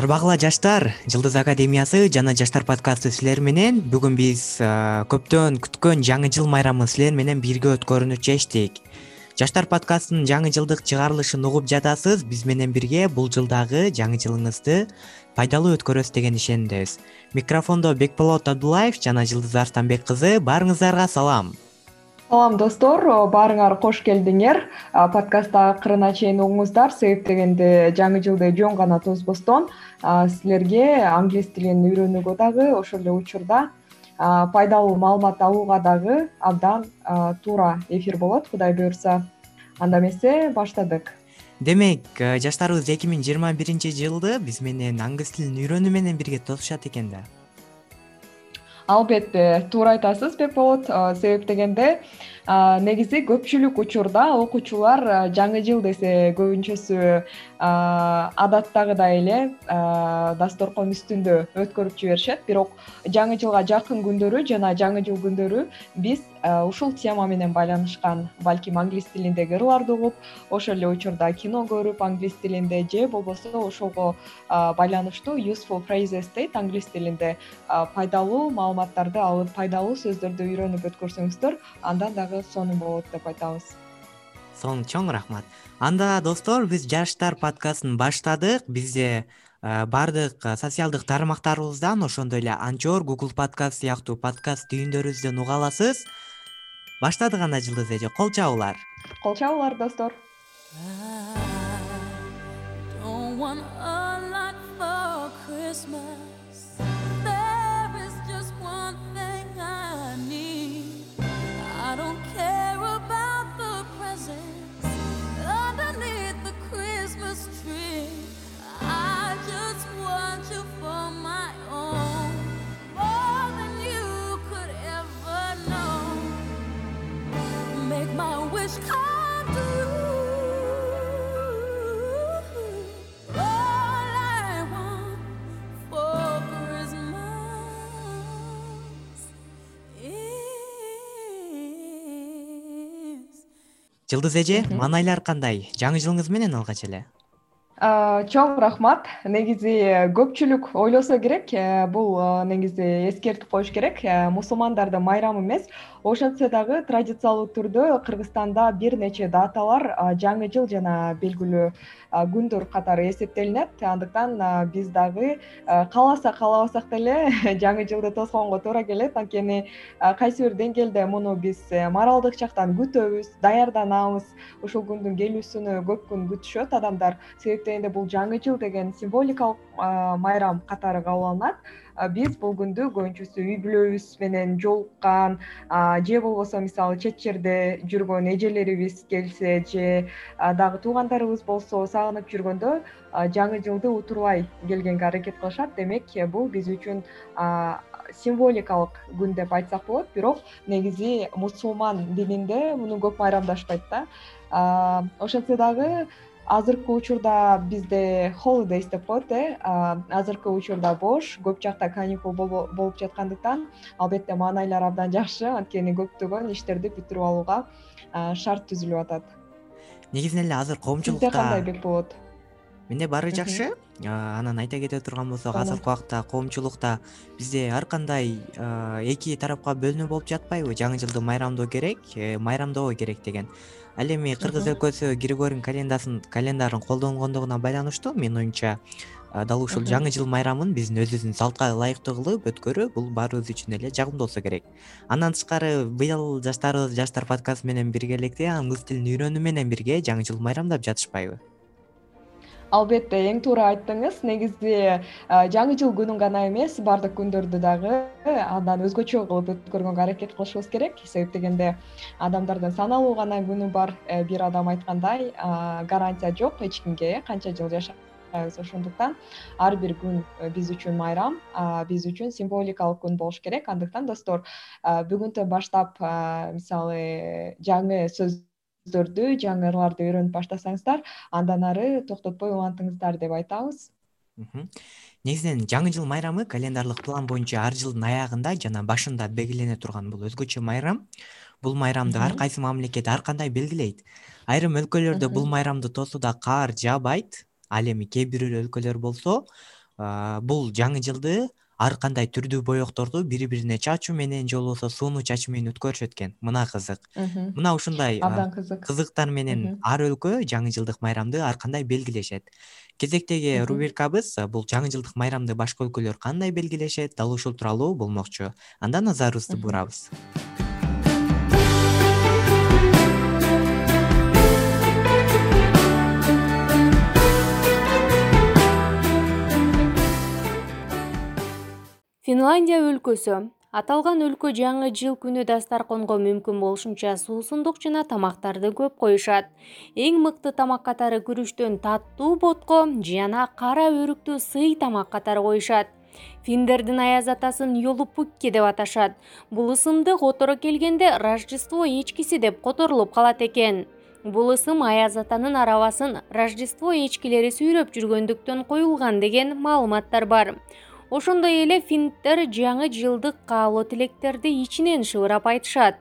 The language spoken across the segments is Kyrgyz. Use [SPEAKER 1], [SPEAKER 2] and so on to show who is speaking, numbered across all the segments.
[SPEAKER 1] арбагыла жаштар жылдыз академиясы жана жаштар подкасты силер менен бүгүн биз көптөн күткөн жаңы жыл майрамын силер менен бирге өткөрүүнү чечтик жаштар подкастынын жаңы жылдык чыгарылышын угуп жатасыз биз менен бирге бул жылдагы жаңы жылыңызды пайдалуу өткөрөсүз деген ишенимдебиз микрофондо бекболот абдуллаев жана жылдыз арстанбек кызы баарыңыздарга салам
[SPEAKER 2] салам достор. Баарыңар кош келдиңер. Подкастты акырына чейин угуңуздар. Себеп дегенде жаңы жылды жөн гана тосбостон. Силерге англис тилин үйрөнүүгө дагы ошол эле учурда пайдалуу маалымат алууга дагы абдан туура эфир болот кудай буюрса. Анда эмесе баштадык.
[SPEAKER 1] Демек жаштарыбыз эки миң жыйырма биринчи жылды. Биз менен англис тилин үйрөнүү менен бирге тосушат экен да
[SPEAKER 2] албетте туура айтасыз бекболот себеп дегенде негизи көпчүлүк учурда окуучулар жаңы жыл десе көбүнчөсү адаттагыдай эле дасторкон үстүндө өткөрүп жиберишет. Бирок жаңы жылга жакын күндөрү жана жаңы жыл күндөрү биз ушул тема менен байланышкан балким англис тилиндеги ырларды угуп ошол эле учурда кино көрүп англис тилинде же болбосо ошого байланыштуу useful phrases дейт. Англис тилинде пайдалуу маалыматтарды алып пайдалуу сөздөрдү үйрөнүп өткөрсөңүздөр андан дагы сонун болот деп айтабыз
[SPEAKER 1] сонун чоң рахмат. Анда достор биз жаштар подкастын баштадык. Бизде баардык социалдык тармактарыбыздан ошондой эле анчор google подкаст сыяктуу подкаст түйүндөрүбүздөн уга аласыз. Баштадык анда жылдыз эже кол чабуулар
[SPEAKER 2] кол чабуулар достор
[SPEAKER 1] жылдыз эже маанайлар кандай? Жаңы жылыңыз менен алгач эле.
[SPEAKER 2] Чоң рахмат. Негизи көпчүлүк ойлосо керек. Э, бул э, негизи эскертип коюш керек. Э, мусулмандардын майрамы эмес ошентсе дагы традициялуу түрдө кыргызстанда бир нече даталар жаңы жыл жана белгилүү күндөр катары эсептелинет. Андыктан биз дагы кааласак каалабасак деле жаңы жылды тосконго туура келет. Анткени кайсы бир деңгээлде муну биз моралдык жактан күтөбүз даярданабыз. Ушул күндүн келүүсүнө көп күн күтүшөт. Адамдар себеп дегенде бул жаңы жыл деген символикалык майрам катары кабыл алынат биз бул күндү көбүнчөсү үй бүлөбүз менен жолуккан же болбосо мисалы чет жерде жүргөн эжелерибиз келсе же дагы туугандарыбыз болсо сагынып жүргөндө жаңы жылды утурбай келгенге аракет кылышат. Демек бул биз үчүн символикалык күн деп айтсак болот. Бирок негизи мусулман дининде муну көп майрамдашпайт да. Ошентсе дагы азыркы учурда бизде холидейс деп коет э азыркы учурда бош көп жакта каникул болуп жаткандыктан албетте маанайлар абдан жакшы анткени көптөгөн иштерди бүтүрүп алууга шарт түзүлүп атат.
[SPEAKER 1] Негизинен эле азыр коомчулукта
[SPEAKER 2] сизде кандай бекболот
[SPEAKER 1] менде баары жакшы. Анан айта кете турган болсок азыркы убакта коомчулукта бизде ар кандай эки тарапка бөлүнүү болуп жатпайбы? Жаңы жылды майрамдоо керек э, майрамдобой керек деген ал эми кыргыз өлкөсү григорий календарын колдонгондугуна байланыштуу менин оюмча дал ушул жаңы жыл майрамын. Биздин өзүбүздүн салтка ылайыктуу кылып өткөрүү бул баарыбыз үчүн эле жагымдуу болсо керек. Андан тышкары быйыл жаштарыбыз жаштар подкасты менен биргеликте англис тилин үйрөнүү менен бирге жаңы жыл майрамдап жатышпайбы
[SPEAKER 2] албетте эң туура айттыңыз. Негизи жаңы жыл күнүн гана эмес баардык күндөрдү дагы андан өзгөчө кылып өткөргөнгө аракет кылышыбыз керек. Себеп дегенде адамдардын саналуу гана күнү бар э, бир адам айткандай гарантия жок. Эч кимге э канча жыл жашайбыз ошондуктан. Ар бир күн э, биз үчүн майрам биз үчүн символикалык күн болуш керек. Андыктан достор бүгүнтөн баштап мисалы жаңы сөз жаңы ырларды үйрөнүп баштасаңыздар андан ары токтотпой улантыңыздар деп айтабыз.
[SPEAKER 1] Негизинен жаңы жыл майрамы календарлык план боюнча ар жылдын аягында жана башында белгилене турган бул өзгөчө майрам. Бул майрамды ар кайсы мамлекет ар кандай белгилейт? Айрым өлкөлөрдө бул майрамды тосууда каар жаабайт ал эми кээ бир өлкөлөр болсо бул жаңы жылды ар кандай түрдүү боекторду бири бирине чачуу менен же болбосо сууну чачуу менен өткөрүшөт экен мына кызык. Мына ушундай
[SPEAKER 2] абдан кызык.
[SPEAKER 1] кызыктар менен ар өлкө жаңы жылдык майрамды ар кандай белгилешет. Кезектеги рубрикабыз бул жаңы жылдык майрамды башка өлкөлөр кандай белгилешет дал ушул тууралуу болмокчу. Анда назарыбызды бурабыз
[SPEAKER 3] финландия өлкөсү. Аталган өлкө жаңы жыл күнү дасторконго мүмкүн болушунча суусундук жана тамактарды көп коюшат. Эң мыкты тамак катары күрүчтөн таттуу ботко жана кара өрүктү сый тамак катары коюшат. Финдердин аяз атасын йолупукки деп аташат. Бул ысымды которо келгенде рождество эчкиси деп которулуп калат экен. Бул ысым аяз атанын арабасын рождество эчкилери сүйрөп жүргөндүктөн коюлган деген маалыматтар бар ошондой эле финддер жаңы жылдык каалоо тилектерди ичинен шыбырап айтышат.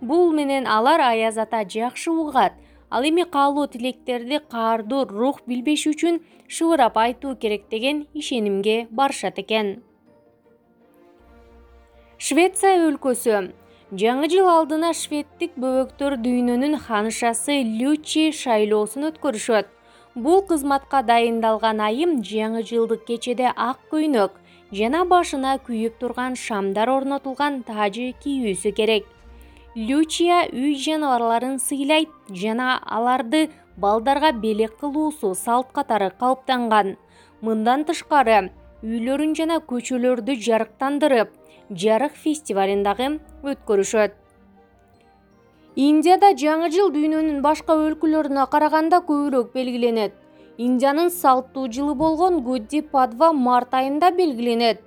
[SPEAKER 3] Бул менен алар аяз ата жакшы угат. Ал эми каалоо тилектерди каардуу рух билбеши үчүн шыбырап айтуу керек деген ишенимге барышат экен. Швеция өлкөсү. Жаңы жыл алдына шведтик бөбөктөр дүйнөнүн ханышасы лючи шайлоосун өткөрүшөт. Бул кызматка дайындалган айым жаңы жылдык кечеде ак көйнөк жана башына күйүп турган шамдар орнотулган тажы кийүүсү керек. Лючия үй жаныбарларын сыйлайт жана аларды балдарга белек кылуусу салт катары калыптанган. Мындан тышкары үйлөрүн жана көчөлөрдү жарыктандырып жарык фестивалин дагы өткөрүшөт. Индияда жаңы жыл дүйнөнүн башка өлкөлөрүнө караганда көбүрөөк белгиленет индиянын салттуу жылы болгон гудди падва март айында белгиленет.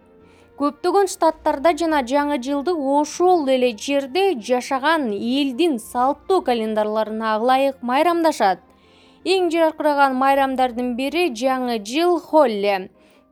[SPEAKER 3] Көптөгөн штаттарда жана жаңы жылды ошол эле жерде жашаган элдин салттуу календарларына ылайык майрамдашат. Эң жаркыраган майрамдардын бири жаңы жыл холле.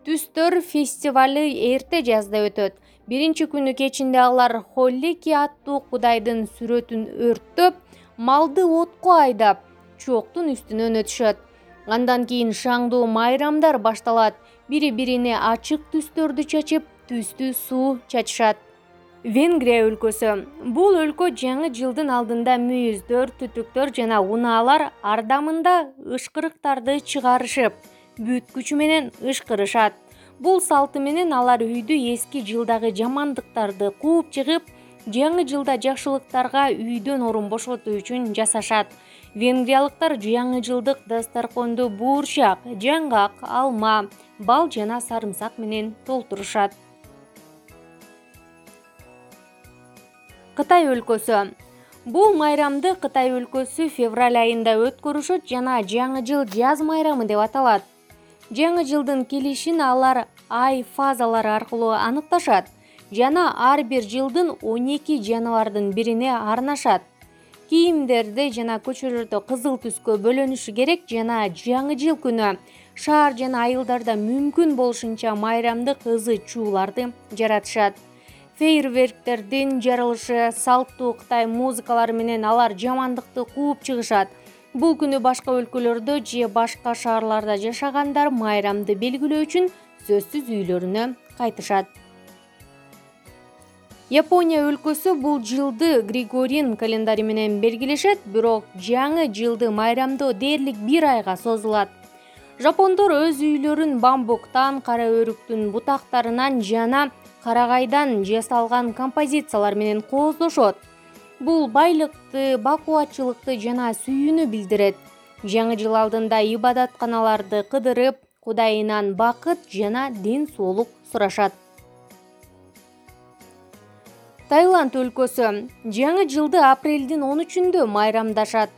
[SPEAKER 3] Түстөр фестивалы эрте жазда өтөт. Биринчи күнү кечинде алар холлики аттуу кудайдын сүрөтүн өрттөп малды отко айдап чоктун үстүнөн өтүшөт андан кийин шаңдуу майрамдар башталат. Бири бирине ачык түстөрдү чачып түстүү суу чачышат. Венгрия өлкөсү. Бул өлкө жаңы жылдын алдында мүйүздөр түтүктөр жана унаалар ардамында ышкырыктарды чыгарышып бүт күчү менен ышкырышат. Бул салты менен алар үйдү эски жылдагы жамандыктарды кууп чыгып жаңы жылда жакшылыктарга үйдөн орун бошотуу үчүн жасашат венгриялыктар жаңы жылдык дасторконду буурчак жаңгак алма бал жана сарымсак менен толтурушат. Кытай өлкөсү. Бул майрамды кытай өлкөсү февраль айында өткөрүшөт жана жаңы жыл жаз майрамы деп аталат. Жаңы жылдын келишин алар ай фазалары аркылуу аныкташат жана ар бир жылдын он эки жаныбардын бирине арнашат кийимдерди жана көчөлөрдө кызыл түскө бөлөнүшү керек жана жаңы жыл күнү. Шаар жана айылдарда мүмкүн болушунча майрамдык ызы чууларды жаратышат. Фейерверктердин жарылышы салттуу кытай музыкалары менен алар жамандыкты кууп чыгышат. Бул күнү башка өлкөлөрдө же башка шаарларда жашагандар майрамды белгилөө үчүн сөзсүз үйлөрүнө кайтышат япония өлкөсү бул жылды григорин календарь менен белгилешет бирок жаңы жылды майрамдоо дээрлик бир айга созулат. Жапондор өз үйлөрүн бамбуктан кара өрүктүн бутактарынан жана карагайдан жасалган композициялар менен кооздошот. Бул байлыкты бакубатчылыкты жана сүйүүнү билдирет. Жаңы жыл алдында ибадатканаларды кыдырып кудайынан бакыт жана ден соолук сурашат таиланд өлкөсү. Жаңы жылды апрелдин он үчүндө майрамдашат.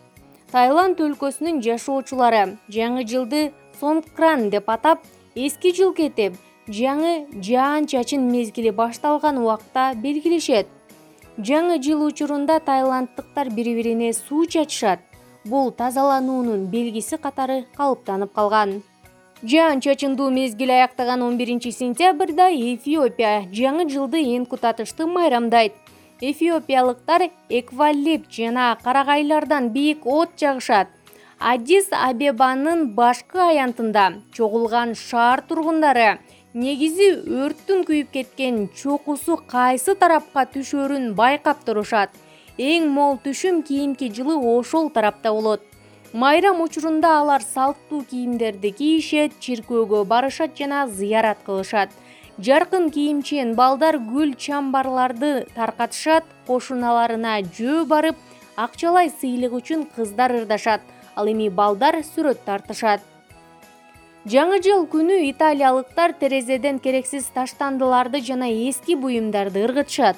[SPEAKER 3] Таиланд өлкөсүнүн жашоочулары жаңы жылды сонгкран деп атап эски жыл кетип жаңы жаан чачын мезгили башталган убакта белгилешет. Жаңы жыл учурунда таиланддыктар бири бирине суу чачышат. Бул тазалануунун белгиси катары калыптанып калган жаан чачындуу мезгил аяктаган он биринчи сентябрда эфиопия жаңы жылды энку татыштуу майрамдайт. Эфиопиялыктар эквалип жана карагайлардан бийик от жагышат. Аддис абебанын башкы аянтында чогулган шаар тургундары негизи өрттүн күйүп кеткен чокусу кайсы тарапка түшөрүн байкап турушат. Эң мол түшүм кийинки жылы ошол тарапта болот майрам учурунда алар салттуу кийимдерди кийишет чиркөөгө барышат жана зыярат кылышат. Жаркын кийимчен балдар гүл чамбарларды таркатышат кошуналарына жөө барып акчалай сыйлык үчүн кыздар ырдашат ал эми балдар сүрөт тартышат. Жаңы жыл күнү италиялыктар терезеден керексиз таштандыларды жана эски буюмдарды ыргытышат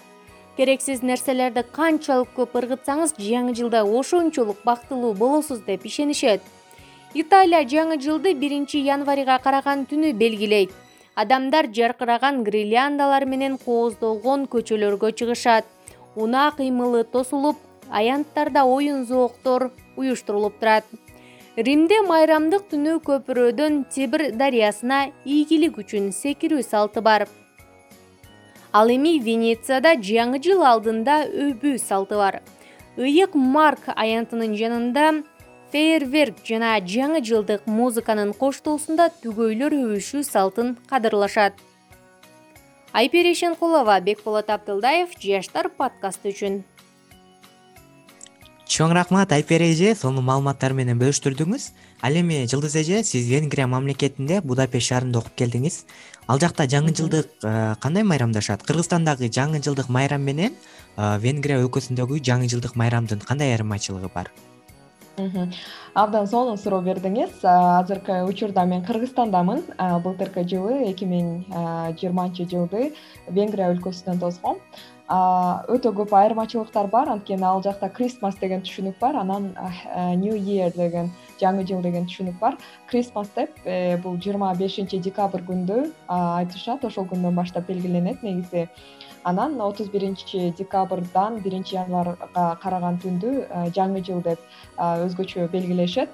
[SPEAKER 3] керексиз нерселерди канчалык көп ыргытсаңыз жаңы жылда ошончолук бактылуу болосуз деп ишенишет. Италия жаңы жылды биринчи январга караган түнү белгилейт. Адамдар жаркыраган грилляндалар менен кооздолгон көчөлөргө чыгышат. Унаа кыймылы тосулуп аянттарда оюн зооктор уюштурулуп турат. Римде майрамдык түнү көпүрөдөн тибр дарыясына ийгилик үчүн секирүү салты бар ал эми венецияда жаңы жыл алдында өбүү салты бар. ыйык марк аянтынын жанында фейерверк жана жаңы жылдык музыканын коштоосунда түгөйлөр өбүшүү салтын кадырлашат. Айпери эшенкулова бекболот абдылдаев жаштар подкасты үчүн.
[SPEAKER 1] Чоң рахмат айпери эже. Сонун маалыматтар менен бөлүштүрдүңүз. Ал эми жылдыз эже сиз венгрия мамлекетинде будапешт шаарында окуп келдиңиз ал жакта жаңы жылдык э, кандай майрамдашат кыргызстандагы жаңы жылдык майрам менен э, венгрия өлкөсүндөгү жаңы жылдык майрамдын кандай айырмачылыгы бар?
[SPEAKER 2] Абдан сонун суроо бердиңиз. Э, азыркы учурда мен кыргызстандамын. Былтыркы жылы эки миң жыйырманчы жылды венгрия өлкөсүнөн тосгом өтө көп айырмачылыктар бар. Анткени ал жакта кристмас деген түшүнүк бар. Анан new year деген жаңы жыл деген түшүнүк бар. Кристмас деп э, бул жыйырма бешинчи декабрь күндү айтышат. Ошол күндөн баштап белгиленет. Негизи анан отуз биринчи декабрдан биринчи январга караган түндү жаңы жыл деп өзгөчө белгилешет.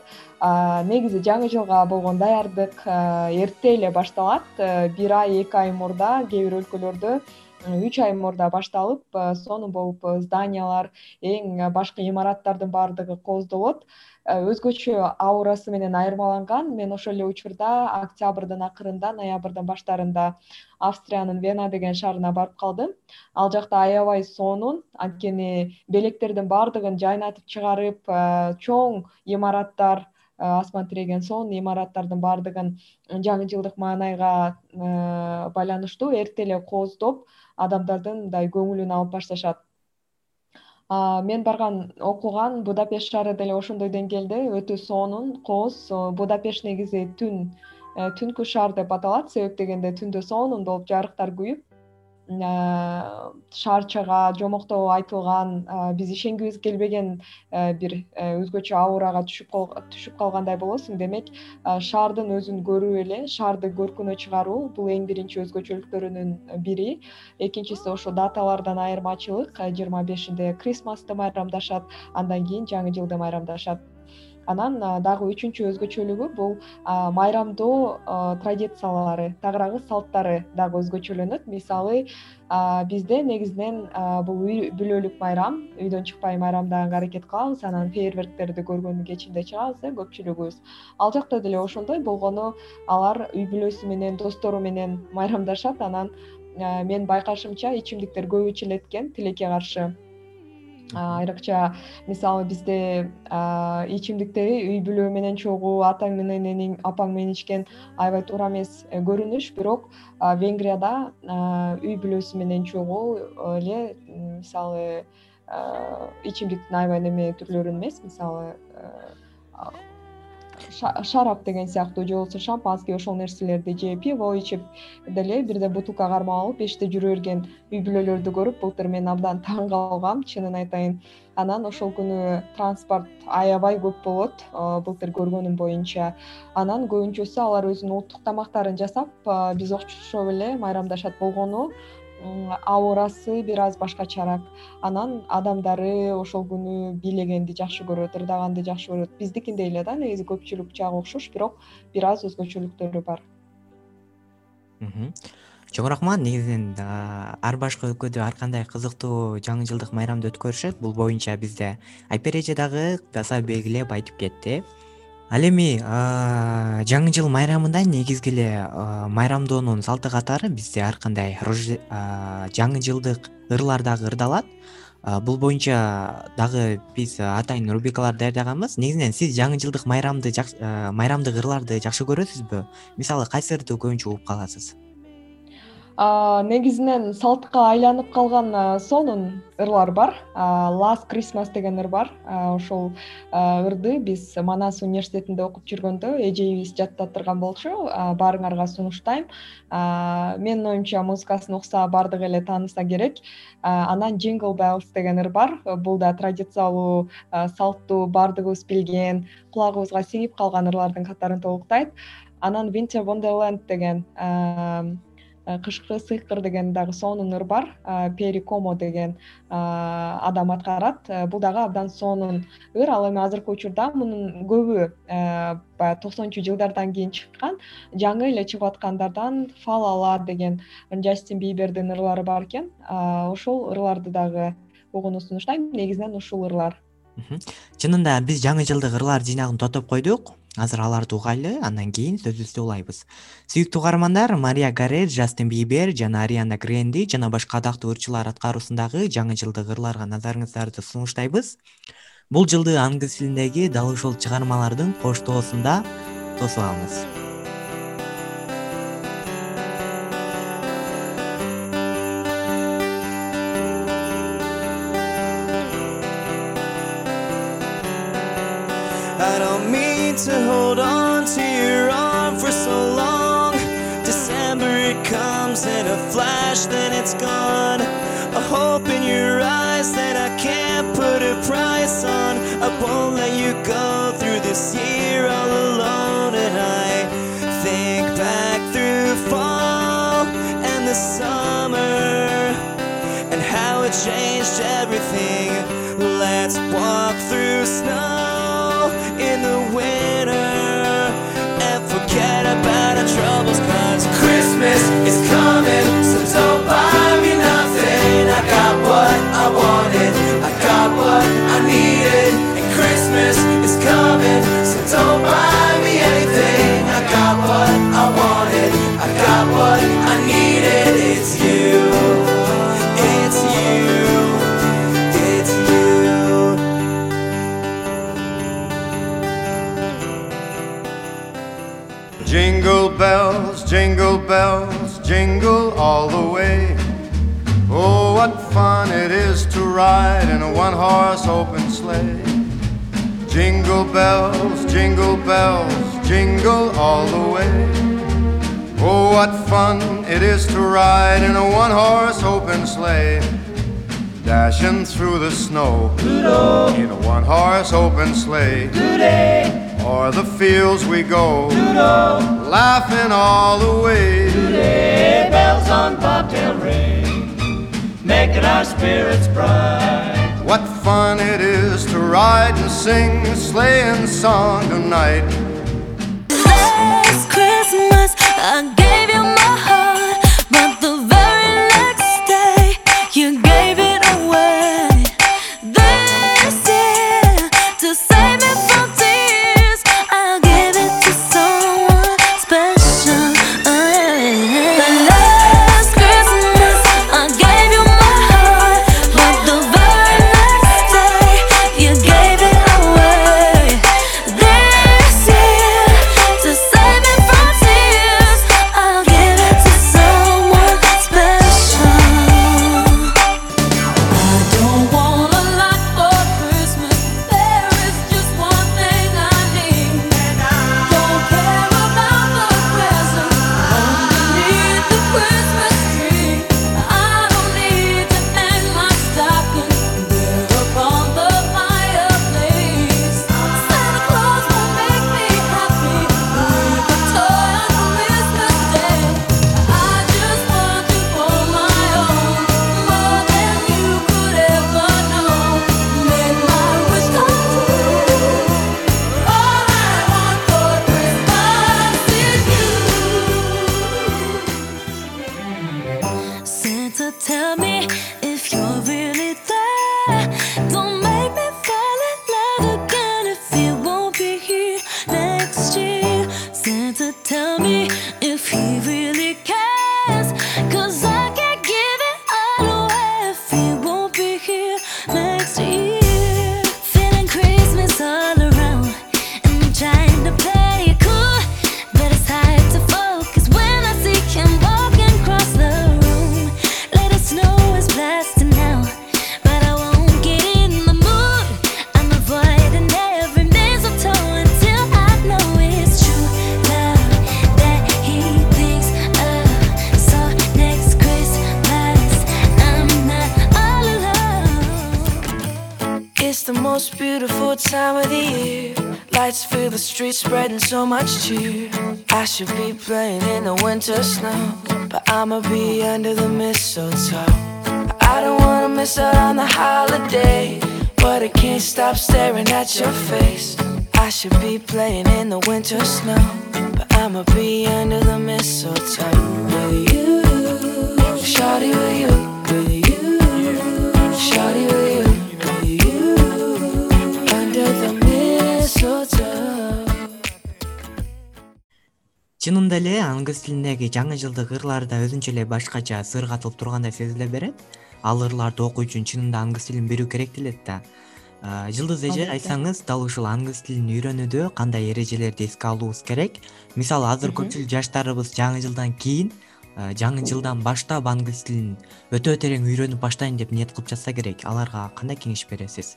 [SPEAKER 2] Негизи жаңы жылга болгон даярдык эрте эле башталат. Э, бир ай эки ай мурда кээ бир өлкөлөрдө үч ай мурда башталып э, сонун болуп э, зданиялар эң башкы имараттардын баардыгы кооздолот э, өзгөчө аурасы менен айырмаланган. Мен ошол эле учурда октябрдын акырында ноябрдын баштарында австриянын вена деген шаарына барып калдым. Ал жакта аябай сонун анткени белектердин баардыгын жайнатып чыгарып чоң имараттар асман тиреген сонун имараттардын баардыгын жаңы жылдык маанайга байланыштуу эрте эле кооздоп адамдардын мындай көңүлүн алып башташат. Мен барган окуган будапешт шаары деле ошондой деңгээлде өтө сонун кооз будапешт негизи түн э, түнкү шаар деп аталат. Себеп дегенде түндө сонун болуп жарыктар күйүп Э, шаарчага жомоктоо айтылган э, биз ишенгибиз келбеген э, бир өзгөчө аурага түшүп калгандай болосуң демек шаардын өзүн көрүү эле шаарды көркүнө чыгаруу бул эң биринчи өзгөчөлүктөрүнүн бири. Экинчиси ошо даталардан айырмачылык жыйырма бешинде кристмасты майрамдашат андан кийин жаңы жылды майрамдашат анан дагы үчүнчү өзгөчөлүгү бул майрамдоо традициялары тагыраагы салттары дагы өзгөчөлөнөт. Мисалы бизде негизинен бул үй бүлөлүк майрам үйдөн чыкпай майрамдаганга аракет кылабыз. Анан фейерверктерди көргөн кечинде чыгабыз э көпчүлүгүбүз. Ал жакта деле ошондой болгону алар үй бүлөсү менен достору менен майрамдашат. Анан менин байкашымча ичимдиктер көп ичилет экен тилекке каршы айрыкча мисалы бизде ичимдикти үй бүлө менен чогуу атаң менен апаң менен ичкен аябай туура эмес э, көрүнүш. Бирок венгрияда үй бүлөсү менен чогуу эле мисалы ичимдиктин аябай неме түрлөрүн эмес. Мисалы шарап деген сыяктуу же болбосо шампанский ошол нерселерди же пиво ичип деле бирден бутылка кармап алып эшикте жүрө берген үй бүлөлөрдү көрүп былтыр мен абдан таң калгам чынын айтайын. Анан ошол күнү транспорт аябай көп болот былтыр көргөнүм боюнча. Анан көбүнчөсү алар өзүнүн улуттук тамактарын жасап биз окшоп эле майрамдашат болгону аурасы бир аз башкачараак анан адамдары ошол күнү бийлегенди жакшы көрөт ырдаганды жакшы көрөт. Биздикиндей эле да негизи көпчүлүк жагы окшош бирок бир аз өзгөчөлүктөрү бар.
[SPEAKER 1] Чоң рахмат негизинен ар башкы өлкөдө ар кандай кызыктуу жаңы жылдык майрамды өткөрүшөт бул боюнча бизде айпери эже дагы баса белгилеп айтып кетти ал эми жаңы жыл майрамында негизги эле майрамдоонун салты катары бизде ар кандай жаңы жылдык ырлар дагы ырдалат. Бул боюнча дагы биз атайын рубрикалар даярдаганбыз. Негизинен сиз жаңы жылдык майрамды майрамдык ырларды жакшы көрөсүзбү? Мисалы кайсы ырды көбүнчө угуп каласыз
[SPEAKER 2] негизинен салтка айланып калган сонун ырлар бар. Last christmas деген ыр бар. Ошол ырды биз манас университетинде окуп жүргөндө эжебиз жаттаттырган болчу. Баарыңарга сунуштайм. Менин оюмча музыкасын укса баардык эле тааныса керек. Анан jingle bells деген ыр бар. Бул да традициялуу салттуу баардыгыбыз билген кулагыбызга сиңип калган ырлардын катарын толуктайт. Анан winter wonderland деген кышкы сыйкыр деген дагы сонун ыр бар. Пери комо деген адам аткарат. Э, бул дагы абдан сонун ыр ал эми азыркы учурда мунун көбү э, баягы токсонунчу жылдардан кийин чыккан жаңы эле чыгып аткандардан фалала деген джастин бибердин ырлары бар экен. Ошол ырларды дагы угууну сунуштайм негизинен ушул ырлар
[SPEAKER 1] чынында биз жаңы жылдык ырлар жыйнагын топтоп койдук азыр аларды угайлы андан кийин сөзүбүздү улайбыз. Сүйүктүү каармандар мария гарет жастин бибер жана ариана гренди жана башка адактуу ырчылар аткаруусундагы жаңы жылдык ырларга назарыңыздарды сунуштайбыз. Бул жылды англис тилиндеги дал ушул чыгармалардын коштоосунда тосуп алыңыз to hold on to your arm for so long. December it comes in a flash then it's gone. A hope in your eyes that i can't put a price on. I won't let you go through this year all alone and i think back through fall and the summer and how it changed everything. Let's walk through snow in the about our troubles cause christmas is coming. So don't buy me nothing. I got what i wanted. I got what i needed. And christmas is coming. So don't jingle bells jingle all the way. Oh what fun it is to ride in a one horse open sleigh. Jingle bells jingle bells jingle all the way. Oh what fun it is to ride in a one horse open sleigh. Dashing through the snow in a one horse open sleigh or the fields we go. Laughing all the way.
[SPEAKER 4] Bells on bobtail ring. Making our spirits bright.
[SPEAKER 1] What fun it is to ride and sing a sleighing song tonight.
[SPEAKER 5] Last christmas i gave you my heart much cheer. I should be playing in the winter snow, but I'ma be under the mistletoe. I don't wanna miss out on the holiday, but I can't stop staring at your face. I should be playing in the winter snow, but I'ma be under the mistletoe with you. Shawty with you, with you. Shawty with you,
[SPEAKER 1] чынында эле англис тилиндеги жаңы жылдык ырларда өзүнчө эле башкача сыр катылып тургандай сезиле берет. Ал ырларды окуу үчүн чынында англис тилин билүү керек делет да. Жылдыз эже айтсаңыз дал ушул англис тилин үйрөнүүдө кандай эрежелерди эске алуубуз керек? Мисалы азыр көпчүлүк жаштарыбыз жаңы жылдан кийин жаңы жылдан баштап англис тилин өтө терең үйрөнүп баштайм деп ниет кылып жатса керек. Аларга кандай кеңеш бересиз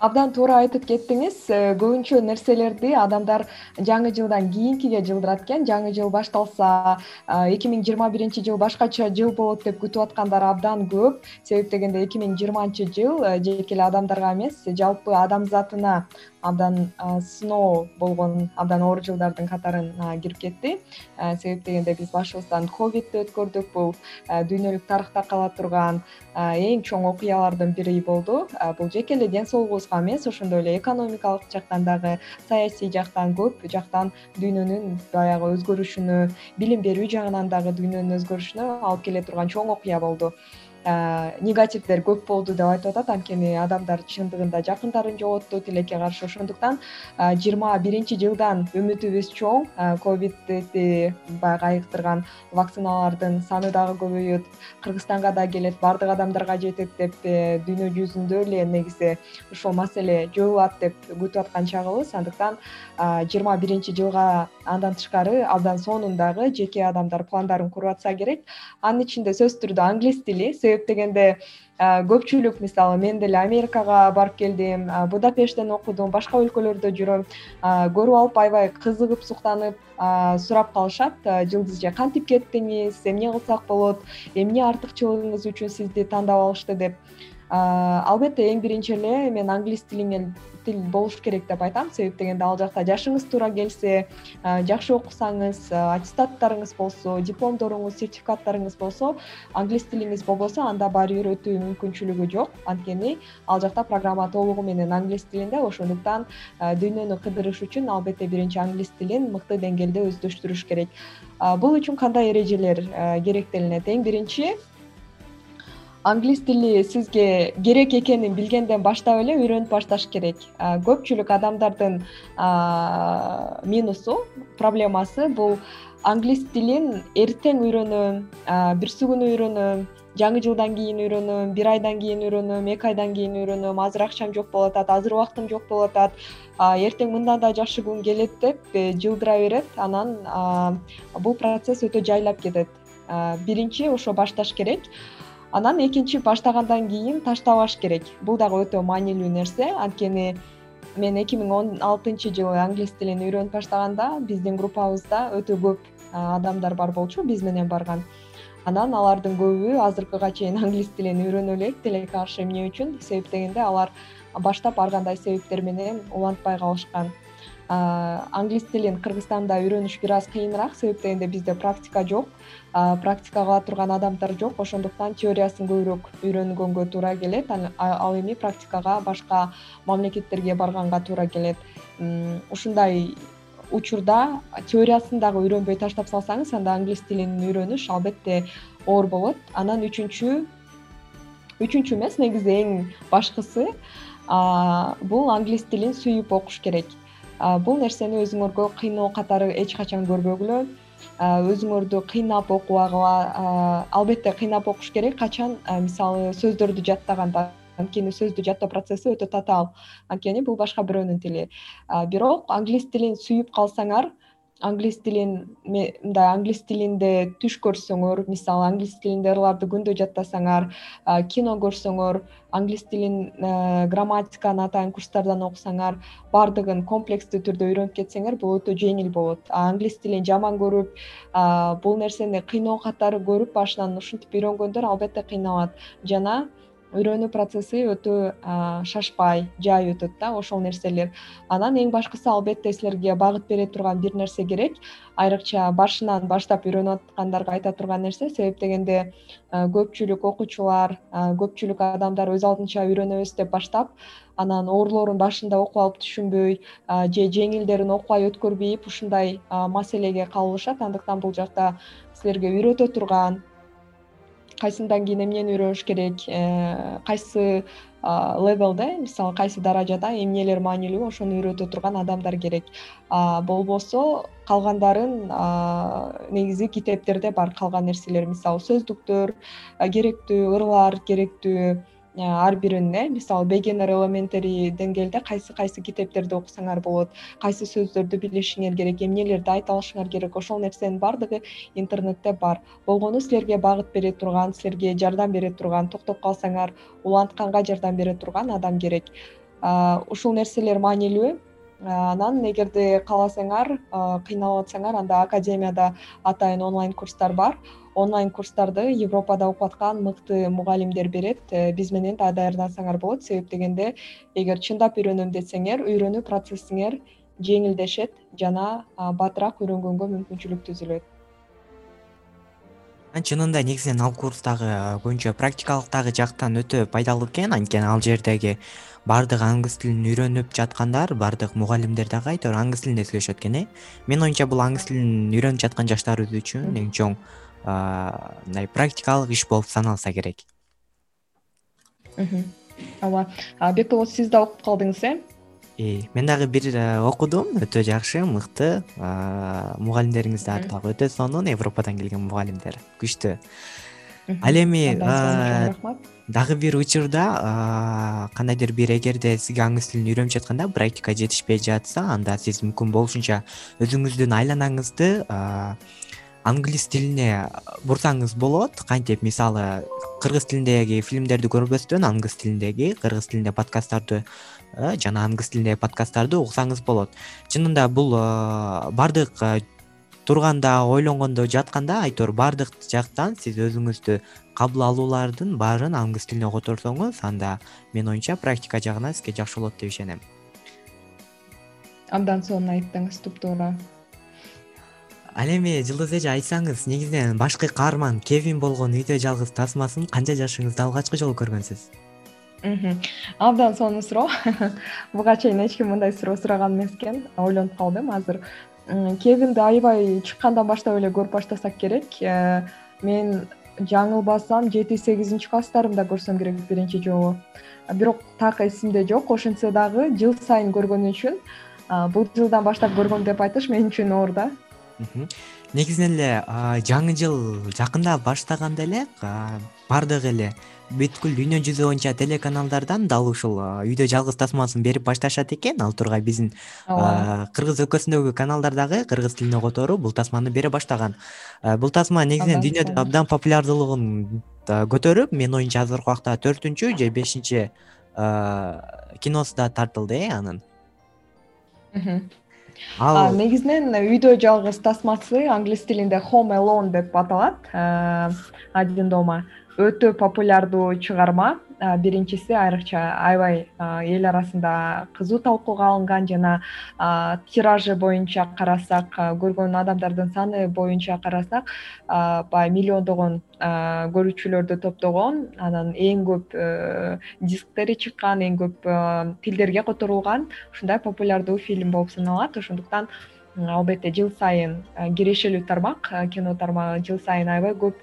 [SPEAKER 2] абдан туура айтып кеттиңиз. Э, көбүнчө нерселерди адамдар жаңы жылдан кийинкиге жылдырат экен. Жаңы жыл башталса эки миң жыйырма биринчи жыл башкача жыл болот деп күтүп аткандар абдан көп. Себеп дегенде эки миң жыйырманчы жыл э, жеке эле адамдарга эмес жалпы адамзатына абдан сыноо болгон абдан оор жылдардын катарына кирип кетти. Э, себеп дегенде биз башыбыздан ковидти өткөрдүк бул. Э, дүйнөлүк тарыхта кала турган эң чоң окуялардын бири болду. Бул жеке эле ден соолугубузга эмес ошондой эле экономикалык жактан дагы саясий жактан көп жактан дүйнөнүн баягы өзгөрүшүнө билим берүү жагынан дагы дүйнөнүн өзгөрүшүнө алып келе турган чоң окуя болду негативдер көп болду деп айтып атат. Анткени адамдар чындыгында жакындарын жоготту тилекке каршы ошондуктан а, жыйырма биринчи жылдан үмүтүбүз чоң. А, ковидти баягы айыктырган вакциналардын саны дагы көбөйөт. Кыргызстанга да келет баардык адамдарга жетет деп э, дүйнө жүзүндө эле негизи ушул маселе жоюлат деп күтүп аткан чагыбыз. Андыктан жыйырма биринчи жылга андан тышкары абдан сонундагы жеке адамдар пландарын куруп атса керек. Анын ичинде сөзсүз түрдө англис тили дегенде көпчүлүк мисалы мен деле америкага барып келдим будапешттен окудум башка өлкөлөрдө жүрөм. Көрүп алып аябай кызыгып суктанып сурап калышат. Жылдыз эже кантип кеттиңиз эмне кылсак болот эмне артыкчылыгыңыз үчүн сизди тандап алышты деп албетте эң биринчи эле мен англис тилиңер тил болуш керек деп айтам. Себеп дегенде ал жакта жашыңыз туура келсе жакшы окусаңыз аттестаттарыңыз болсо дипломдоруңуз сертификаттарыңыз болсо англис тилиңиз болбосо анда баары бир өтүү мүмкүнчүлүгү жок. Анткени ал жакта программа толугу менен англис тилинде ошондуктан дүйнөнү кыдырыш үчүн албетте биринчи англис тилин мыкты деңгээлде өздөштүрүш керек. Бул үчүн кандай эрежелер керектелинет эң биринчи англис тили сизге керек экенин билгенден баштап эле үйрөнүп башташ керек. Көпчүлүк адамдардын минусу проблемасы бул англис тилин эртең үйрөнөм күнү үйрөнөм жаңы жылдан кийин үйрөнөм бир айдан кийин үйрөнөм эки айдан кийин үйрөнөм азыр акчам жок болуп атат азыр убактым жок болуп атат эртең мындан да жакшы күн келет деп э, жылдыра берет. Анан бул процесс өтө жайлап кетет. Биринчи ошо башташ керек анан экинчи баштагандан кийин таштабаш керек. Бул дагы өтө маанилүү нерсе. Анткени мен эки миң он алтынчы жылы англис тилин үйрөнүп баштаганда биздин группабызда өтө көп адамдар бар болчу биз менен барган. Анан алардын көбү азыркыга чейин англис тилин үйрөнө элек тилекке каршы эмне үчүн? Себеп дегенде алар баштап ар кандай себептер менен улантпай калышкан англис тилин кыргызстанда үйрөнүш бир аз кыйыныраак себеп дегенде бизде практика жок. Практика кыла турган адамдар жок. Ошондуктан теориясын көбүрөөк үйрөнгөнгө туура келет. Ал эми практикага башка мамлекеттерге барганга туура келет. Ушундай учурда теориясын дагы үйрөнбөй таштап салсаңыз анда англис тилин үйрөнүш албетте оор болот. Анан үчүнчү үчүнчү эмес негизи эң башкысы бул англис тилин сүйүп окуш керек бул нерсени өзүңөргө кыйноо катары эч качан көрбөгүлө өзүңөрдү кыйнап окубагыла албетте кыйнап окуш керек. Качан мисалы сөздөрдү жаттаганда анткени сөздү жаттоо процесси өтө татаал. Анткени бул башка бирөөнүн тили. Бирок англис тилин сүйүп калсаңар англис тилин мындай англис тилинде түш көрсөңөр мисалы англис тилинде ырларды күндө жаттасаңар кино көрсөңөр англис тилин грамматиканы атайын курстардан окусаңар баардыгын комплекстүү түрдө үйрөнүп кетсеңер бул өтө жеңил болот. Англис тилин жаман көрүп бул нерсени кыйноо катары көрүп башынан ушинтип үйрөнгөндөр албетте кыйналат. Жана үйрөнүү процесси өтө шашпай жай өтөт да ошол нерселер. Анан эң башкысы албетте силерге багыт бере турган бир нерсе керек. Айрыкча башынан баштап үйрөнүп аткандарга айта турган нерсе. Себеп дегенде көпчүлүк окуучулар көпчүлүк адамдар өз алдынча үйрөнөбүз деп баштап анан оорлорун башында окуп алып түшүнбөй же жеңилдерин окубай өткөрбөйүп ушундай маселеге кабылышат андыктан бул жакта силерге үйрөтө турган кайсындан кийин эмнени үйрөнүш керек? Э, кайсы левелде мисалы кайсы даражада эмнелер маанилүү ошону үйрөтө турган адамдар керек? Болбосо калгандарын негизи китептерде бар калган нерселер мисалы сөздүктөр керектүү ырлар керектүү ар бирин э мисалы бегенер элементари деңгээлде кайсы кайсы китептерди окусаңар болот кайсы сөздөрдү билишиңер керек эмнелерди айта алышыңар керек ошол нерсенин баардыгы интернетте бар. Болгону силерге багыт бере турган силерге жардам бере турган токтоп калсаңар улантканга жардам бере турган адам керек. Ушул нерселер маанилүү. Анан эгерде кааласаңар кыйналып атсаңар анда академияда атайын онлайн курстар бар онлайн курстарды европада окуп аткан мыкты мугалимдер берет. Э, биз менен да даярдансаңар болот. Себеп дегенде эгер чындап үйрөнөм десеңер үйрөнүү процессиңер жеңилдешет жана батыраак үйрөнгөнгө мүмкүнчүлүк түзүлөт.
[SPEAKER 1] Чынында негизинен ал курс дагы көбүнчө практикалык дагы жактан өтө пайдалуу экен. Анткени ал жердеги баардык англис тилин үйрөнүп жаткандар баардык мугалимдер дагы айтор англис тилинде сүйлөшөт экен э. Менин оюмча бул англис тилин үйрөнүп жаткан жаштарыбыз үчүн эң чоң мындай практикалык иш болуп саналса керек.
[SPEAKER 2] Ооба. Бекболот сиз да окуп калдыңыз э?
[SPEAKER 1] Мен дагы бир э, окудум. Өтө жакшы мыкты. Мугалимдериңиздар дагы өтө сонун. Европадан келген мугалимдер күчтүү ал эми
[SPEAKER 2] рахмат.
[SPEAKER 1] дагы бир учурда кандайдыр бир эгерде сизге англис тилин үйрөнүп жатканда практика жетишпей жатса анда сиз мүмкүн болушунча өзүңүздүн айланаңызды англис тилине бурсаңыз болот кантип? Мисалы кыргыз тилиндеги фильмдерди көрбөстөн англис тилиндеги кыргыз тилинде подкасттарды э, жана англис тилиндеги подкасттарды угсаңыз болот. Чынында бул э, баардык э, турганда ойлонгондо жатканда айтор баардык жактан сиз өзүңүздү кабыл алуулардын баарын англис тилине которсоңуз анда менин оюмча практика жагынан сизге жакшы болот деп ишенем.
[SPEAKER 2] Абдан сонун айттыңыз туптуура
[SPEAKER 1] ал эми жылдыз эже айтсаңыз негизинен башкы каарман кевин болгон үйдө жалгыз тасмасын канча жашыңызда алгачкы жолу көргөнсүз?
[SPEAKER 2] Абдан сонун суроо. Буга чейин эч ким мындай суроо сураган эмес экен. Ойлонуп калдым. Азыр кевинди аябай чыккандан баштап эле көрүп баштасак керек. Э, мен жаңылбасам жети сегизинчи класстарымда көрсөм керек биринчи жолу. Бирок так эсимде жок. Ошентсе дагы жыл сайын көргөнү үчүн бул жылдан баштап көргөм деп айтыш мен үчүн оор да
[SPEAKER 1] негизинен эле жаңы жыл жакындап баштаганда эле баардык эле бүткүл дүйнө жүзү боюнча телеканалдардан дал ушул үйдө жалгыз тасмасын берип башташат экен. Ал тургай биздин кыргыз өлкөсүндөгү каналдар дагы кыргыз тилине которуп бул тасманы бере баштаган. Бул тасма негизинен дүйнөдө абдан популярдуулугун көтөрүп менин оюмча азыркы убакта төртүнчү же бешинчи киносу да тартылды э анын
[SPEAKER 2] ал негизинен үйдө жалгыз тасмасы англис тилинде home alone деп аталат один дома өтө популярдуу чыгарма. Биринчиси айрыкча аябай эл арасында кызуу талкууга алынган жана тиражы боюнча карасак көргөн адамдардын саны боюнча карасак баягы миллиондогон көрүүчүлөрдү топтогон анан эң көп э, дисктери чыккан эң көп тилдерге которулган ушундай популярдуу фильм болуп саналат. Ошондуктан албетте жыл сайын кирешелүү тармак кино тармагы жыл сайын аябай көп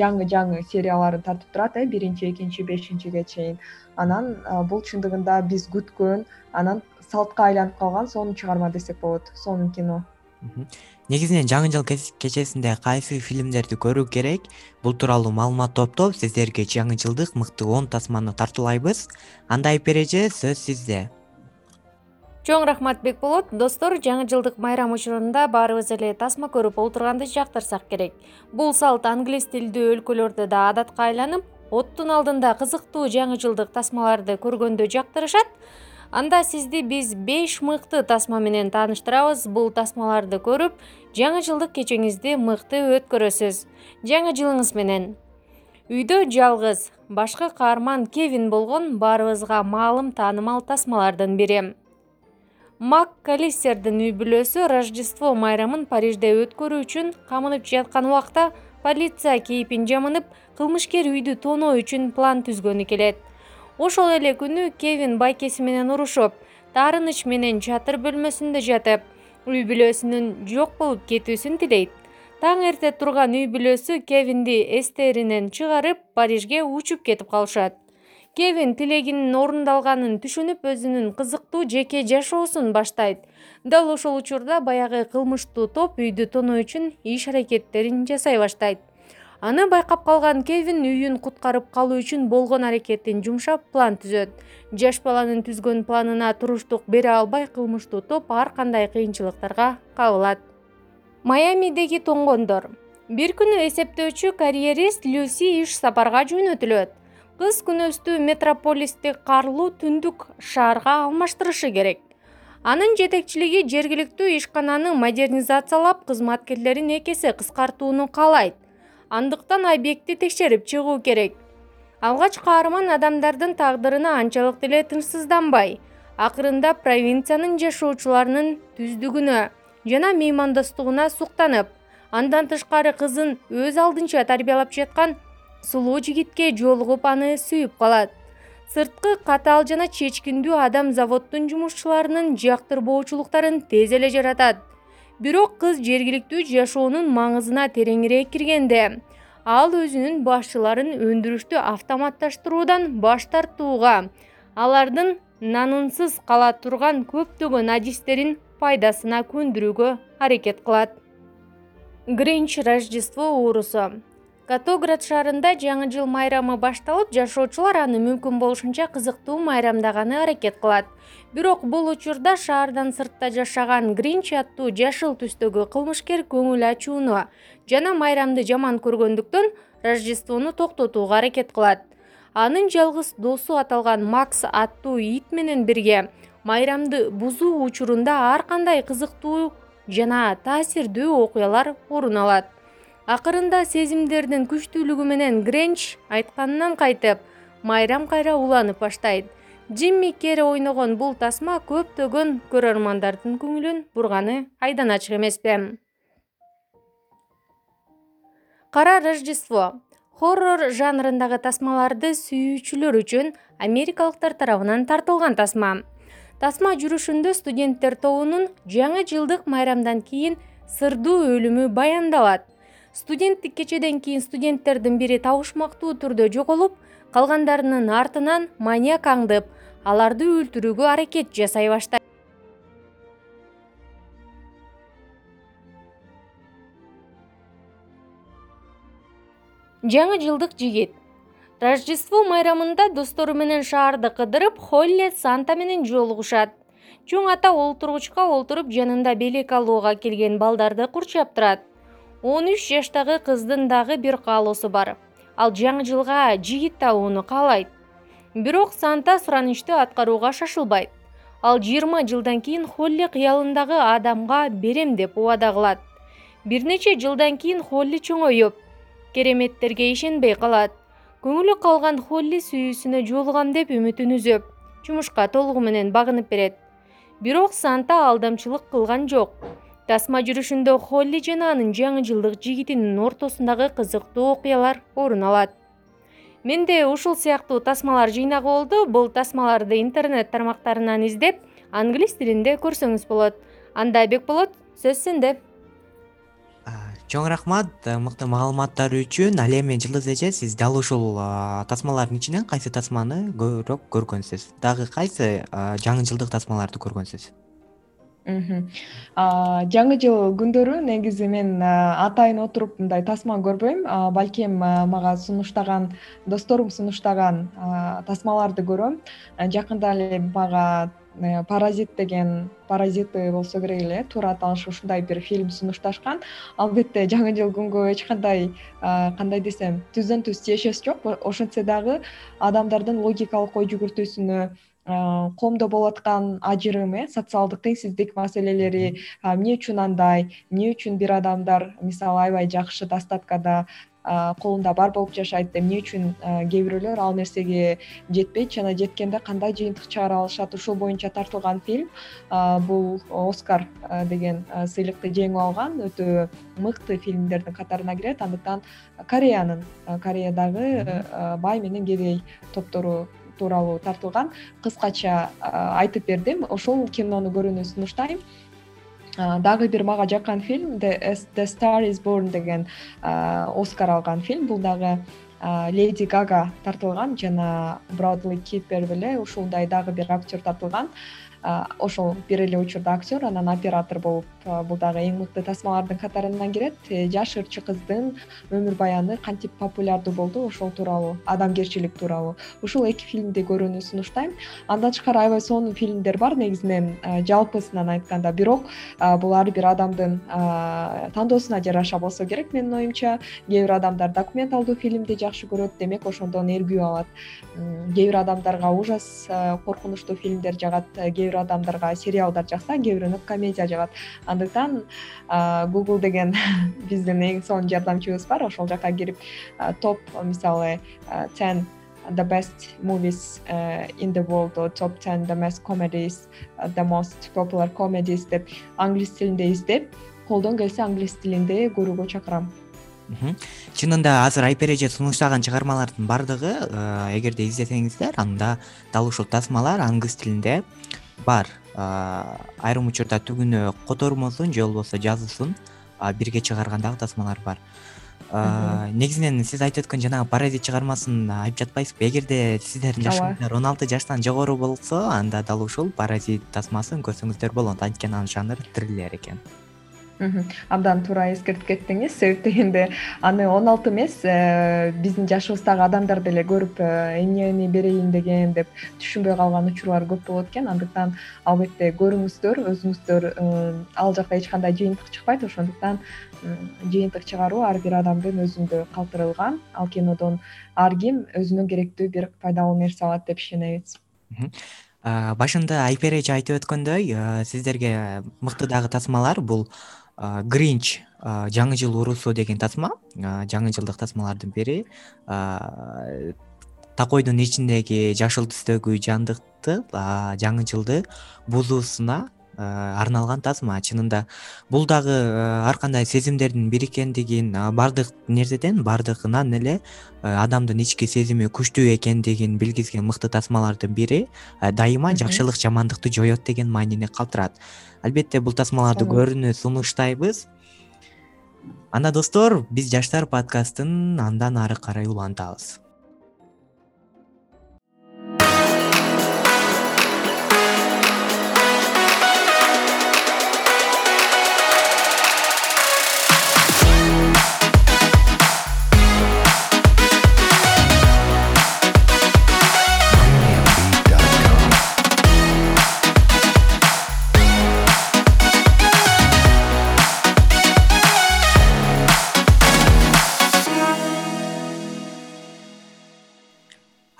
[SPEAKER 2] жаңы жаңы серияларын тартып турат э биринчи экинчи бешинчиге чейин. Анан бул чындыгында биз күткөн анан салтка айланып калган сонун чыгарма десек болот сонун кино.
[SPEAKER 1] Негизинен жаңы жыл кечесинде кайсы фильмдерди көрүү керек? Бул тууралуу маалымат топтоп сиздерге жаңы жылдык мыкты он тасманы тартуулайбыз. Анда айып эреже сөз сизде
[SPEAKER 3] чоң рахмат бекболот достор жаңы жылдык майрам учурунда баарыбыз эле тасма көрүп олтурганды жактырсак керек. Бул салт англис тилдүү өлкөлөрдө да адатка айланып оттун алдында кызыктуу жаңы жылдык тасмаларды көргөндө жактырышат. Анда сизди биз беш мыкты тасма менен тааныштырабыз. Бул тасмаларды көрүп жаңы жылдык кечеңизди мыкты өткөрөсүз. Жаңы жылыңыз менен. Үйдө жалгыз башкы каарман кевин болгон баарыбызга маалым таанымал тасмалардын бири мак калистердин үй бүлөсү рождество майрамын парижде өткөрүү үчүн камынып жаткан убакта полиция кейпин жамынып кылмышкер үйдү тоноо үчүн план түзгөнү келет. Ошол эле күнү кевин байкеси менен урушуп таарыныч менен чатыр бөлмөсүндө жатып үй бүлөсүнүн жок болуп кетүүсүн тилейт. Таң эрте турган үй бүлөсү кевинди эстеринен чыгарып парижге учуп кетип калышат кевин тилегинин орундалганын түшүнүп өзүнүн кызыктуу жеке жашоосун баштайт. Дал ошол учурда баягы кылмыштуу топ үйдү тоноо үчүн иш аракеттерин жасай баштайт. Аны байкап калган кевин үйүн куткарып калуу үчүн болгон аракетин жумшап план түзөт. Жаш баланын түзгөн планына туруштук бере албай кылмыштуу топ ар кандай кыйынчылыктарга кабылат. Майамидеги тоңгондор бир күнү эсептөөчү карьерист люси иш сапарга жөнөтүлөт кыз күнөстү метрополистик карлуу түндүк шаарга алмаштырышы керек. Анын жетекчилиги жергиликтүү ишкананы модернизациялап кызматкерлерин эки эсе кыскартууну каалайт. Андыктан объектти текшерип чыгуу керек. Алгач каарман адамдардын тагдырына анчалык деле тынчсызданбай акырында провинциянын жашоочуларынын түздүгүнө жана меймандостугуна суктанып андан тышкары кызын өз алдынча тарбиялап жаткан сулуу жигитке жолугуп аны сүйүп калат. Сырткы катаал жана чечкиндүү адам заводдун жумушчуларынын жактырбоочулуктарын тез эле жаратат. Бирок кыз жергиликтүү жашоонун маңызына тереңирээк киргенде ал өзүнүн башчыларын өндүрүштү автоматташтыруудан баш тартууга алардын нанынсыз кала турган көптөгөн адистерин пайдасына көндүрүүгө аракет кылат. Гринч рождество уурусу катоград шаарында жаңы жыл майрамы башталып жашоочулар аны мүмкүн болушунча кызыктуу майрамдаганы аракет кылат. Бирок бул учурда шаардан сыртта жашаган гринч аттуу жашыл түстөгү кылмышкер көңүл ачууну жана майрамды жаман көргөндүктөн рождествону токтотууга аракет кылат. Анын жалгыз досу аталган макс аттуу ит менен бирге майрамды бузуу учурунда ар кандай кызыктуу жана таасирдүү окуялар орун алат акырында сезимдердин күчтүүлүгү менен гренч айтканынан кайтып майрам кайра уланып баштайт. Джимми керри ойногон бул тасма көптөгөн көрөрмандардын көңүлүн бурганы айдан ачык эмеспи. Кара рождество хоррор жанрындагы тасмаларды сүйүүчүлөр үчүн америкалыктар тарабынан тартылган тасма. Тасма жүрүшүндө студенттер тобунун жаңы жылдык майрамдан кийин сырдуу өлүмү баяндалат студенттик кечеден кийин студенттердин бири табышмактуу түрдө жоголуп калгандарынын артынан маньяк аңдып аларды өлтүрүүгө аракет жасай баштайт. Жаңы жылдык жигит. Рождество майрамында достору менен шаарды кыдырып холли санта менен жолугушат. Чоң ата олтургучка олтуруп жанында белек алууга келген балдарды курчап турат он үч жаштагы кыздын дагы бир каалоосу бар. Ал жаңы жылга жигит табууну каалайт. Бирок санта суранычты аткарууга шашылбайт. Ал жыйырма жылдан кийин холли кыялындагы адамга берем деп убада кылат. Бир нече жылдан кийин холли чоңоюп кереметтерге ишенбей калат. Көңүлү калган холли сүйүүсүнө жолугам деп үмүтүн үзүп жумушка толугу менен багынып берет. Бирок санта алдамчылык кылган жок тасма жүрүшүндө холли жана анын жаңы жылдык жигитинин ортосундагы кызыктуу окуялар орун алат. Менде ушул сыяктуу тасмалар жыйнагы болду. Бул тасмаларды интернет тармактарынан издеп англис тилинде көрсөңүз болот. Анда бекболот сөз сенде.
[SPEAKER 1] Чоң рахмат. Э, мыкты маалыматтар үчүн ал эми жылдыз эже сиз дал ушул тасмалардын ичинен кайсы тасманы көбүрөөк көргөнсүз? Дагы кайсы жаңы жылдык тасмаларды көргөнсүз
[SPEAKER 2] жаңы жыл күндөрү негизи мен атайын отуруп мындай тасма көрбөйм. Балким мага сунуштаган досторум сунуштаган тасмаларды көрөм. Жакында эле мага Э, паразит деген паразиты болсо керек эле туура аталышы ушундай бир фильм сунушташкан. Албетте жаңы жыл күнгө эч кандай кандай десем түздөн түз тиешеси жок. Ошентсе дагы адамдардын логикалык ой жүгүртүүсүнө коомдо болуп аткан ажырым э социалдык теңсиздик маселелери эмне үчүн андай эмне үчүн бир адамдар мисалы аябай жакшы достаткада колунда бар болуп жашайт эмне үчүн кээ бирөөлөр ал нерсеге жетпейт? Жана жеткенде кандай жыйынтык чыгара алышат? Ушул боюнча тартылган фильм бул оскар деген сыйлыкты жеңип алган өтө мыкты фильмдердин катарына кирет. Андыктан кореянын кореядагы бай менен кедей топтору тууралуу тартылган. Кыскача айтып бердим. Ошол кинону көрүүнү сунуштайм. Дагы бир мага жаккан фильм the star is born деген оскар алган фильм. Бул дагы леди гага тартылган жана броудли кипер беле ушундай дагы бир актер тартылган ошол бир эле учурда актер анан оператор болуп бул дагы эң мыкты тасмалардын катарына кирет э, жаш ырчы кыздын өмүр баяны кантип популярдуу болду ошол тууралуу адамгерчилик тууралуу. Ушул эки фильмди көрүүнү сунуштайм. Андан тышкары аябай сонун фильмдер бар негизинен жалпысынан айтканда. Бирок бул ар бир адамдын тандоосуна жараша болсо керек менин оюмча. Кээ бир адамдар документалдуу фильмди жакшы көрөт демек ошондон эргүү алат. Кээ бир адамдарга ужас коркунучтуу фильмдер жагат кээ адамдарга сериалдар жакса кээ бирөөнө комедия жагат андыктан google деген биздин эң сонун жардамчыбыз бар. Ошол жака кирип топ мисалы ten the best movies in the world top ten the most comedies the most popular comedies деп англис тилинде издеп колдон келсе англис тилинде көрүүгө чакырам.
[SPEAKER 1] Чынында азыр айпер эже сунуштаган чыгармалардын баардыгы эгерде издесеңиздер анда дал ушул тасмалар англис тилинде бар. Айрым учурда түгүнү котормосун же болбосо жазуусун бирге чыгарган дагы тасмалар бар негизинен сиз айтып өткөн жанагы паразит чыгармасын айтып жатпайсызбы? Эгерде сиздердин жашыңыздар он алты жаштан жогору болсо анда дал ушул паразит тасмасын көрсөңүздөр болот анткени анын жанры триллер экен
[SPEAKER 2] абдан туура эскертип кеттиңиз. Себеп дегенде аны он алты эмес э, биздин жашыбыздагы адамдар деле көрүп э, эмнени берейин деген деп түшүнбөй калган учурлар көп болот экен. Андыктан албетте көрүңүздөр өзүңүздөр э, ал жакта эч кандай жыйынтык чыкпайт. Ошондуктан жыйынтык чыгаруу ар бир адамдын өзүндө калтырылган ал кинодон ар ким өзүнө керектүү бир пайдалуу нерсе алат деп ишенебиз.
[SPEAKER 1] Башында айпер эже айтып өткөндөй сиздерге мыкты дагы тасмалар бул гринч жаңы жыл уруусу деген тасма. Жаңы жылдык тасмалардын бири такойдун ичиндеги жашыл түстөгү жандыкты жаңы жылды бузуусуна арналган тасма чынында бул дагы ар кандай сезимдердин бириккендигин баардык нерседен баардыгынан эле адамдын ички сезими күчтүү экендигин билгизген мыкты тасмалардын бири дайыма жакшылык жамандыкты жоет деген маанини калтырат. Албетте бул тасмаларды көрүүнү сунуштайбыз. Анда достор биз жаштар подкастын андан ары карай улантабыз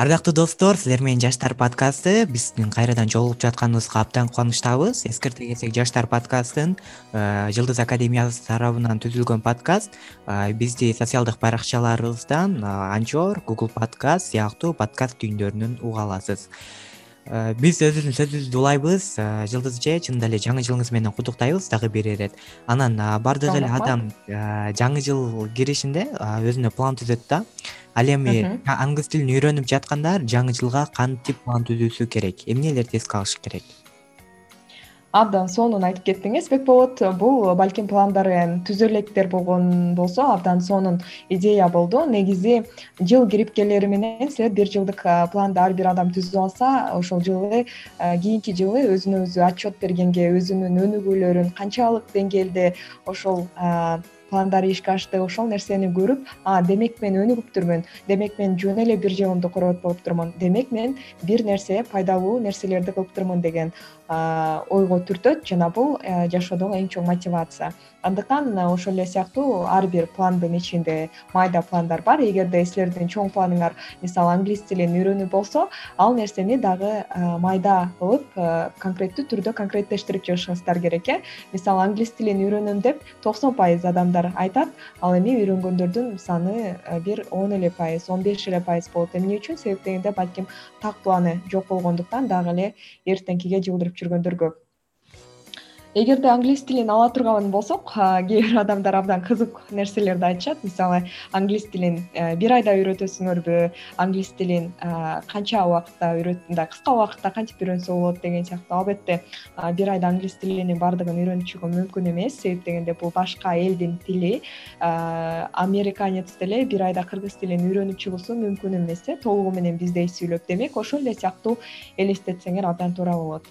[SPEAKER 1] ардактуу достор силер менен жаштар подкасты. Биздин кайрадан жолугуп жатканыбызга абдан кубанычтабыз. Эскерте кетсек жаштар подкастын э, жылдыз академиясы тарабынан түзүлгөн подкаст. Э, бизди социалдык баракчаларыбыздан анчор google подкаст сыяктуу подкаст түйүндөрүнөн уга аласыз. Э, биз өзүбүздүн сөзүбүздү улайбыз. Э, жылдыз эже чынында эле жаңы жылыңыз менен куттуктайбыз дагы бир ирет анан баардык эле адам э, жаңы жыл киришинде өзүнө план түзөт да ал эми англис тилин үйрөнүп жаткандар жаңы жылга кантип план түзүүсү керек. Эмнелерди эске алышы керек?
[SPEAKER 2] Абдан сонун айтып кеттиңиз. Бекболот бул балким пландар эми түзө электер болгон болсо абдан сонун идея болду. Негизи жыл кирип келери менен силер бир жылдык планды ар бир адам түзүп алса ошол жылы кийинки жылы өзүнө өзү отчет бергенге өзүнүн өнүгүүлөрүн канчалык деңгээлде ошол пландары ишке ашты. Ошол нерсени көрүп а демек мен өнүгүптүрмүн демек мен жөн эле бир жылымды коргоп болуптурмун демек мен бир нерсе пайдалуу нерселерди кылыптырмын деген ойго түртөт. Жана бул э, жашоодогу эң чоң мотивация. Андыктан ошол эле сыяктуу ар бир пландын ичинде майда пландар бар. Эгерде силердин чоң планыңар мисалы англис тилин үйрөнүү болсо ал нерсени дагы майда кылып конкреттүү түрдө конкреттештирип чыгышыңыздар керек э. Мисалы англис тилин үйрөнөм деп токсон пайыз адамдар айтат. Ал эми үйрөнгөндөрдүн саны э, бир он эле пайыз он беш эле пайыз болот. Эмне үчүн? Себеп дегенде балким так планы жок болгондуктан дагы эле эртеңкиге жылдырып жүргөндөр көп эгерде англис тилин ала турган болсок кээ бир адамдар абдан кызык нерселерди айтышат. Мисалы англис тилин э, бир айда үйрөтөсүңөрбү англис тилин канча убакытта мындай кыска убакытта кантип үйрөнсө болот деген сыяктуу. Албетте бир айда англис тилинин баардыгын үйрөнүп мүмкүн эмес. Себеп дегенде бул башка элдин тили американец деле бир айда кыргыз тилин үйрөнүп чыгуусу мүмкүн эмес э. Толугу менен биздей сүйлөп демек ошол эле сыяктуу элестетсеңер абдан туура болот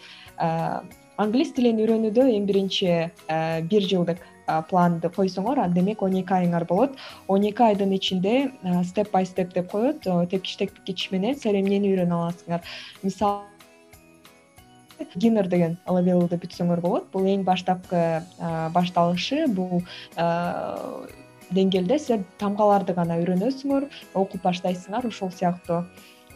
[SPEAKER 2] англис тилин үйрөнүүдө эң биринчи э, бир жылдык планды койсоңор демек он эки айыңар болот. Он эки айдын ичинде степ бай степ деп коет тепкич тепкич менен силер эмнени үйрөнө аласыңар. Мисалы гинер деген левелди бүтсөңөр болот. Бул эң баштапкы башталышы. Бул деңгээлде силер тамгаларды гана үйрөнөсүңөр окуп баштайсыңар ушул сыяктуу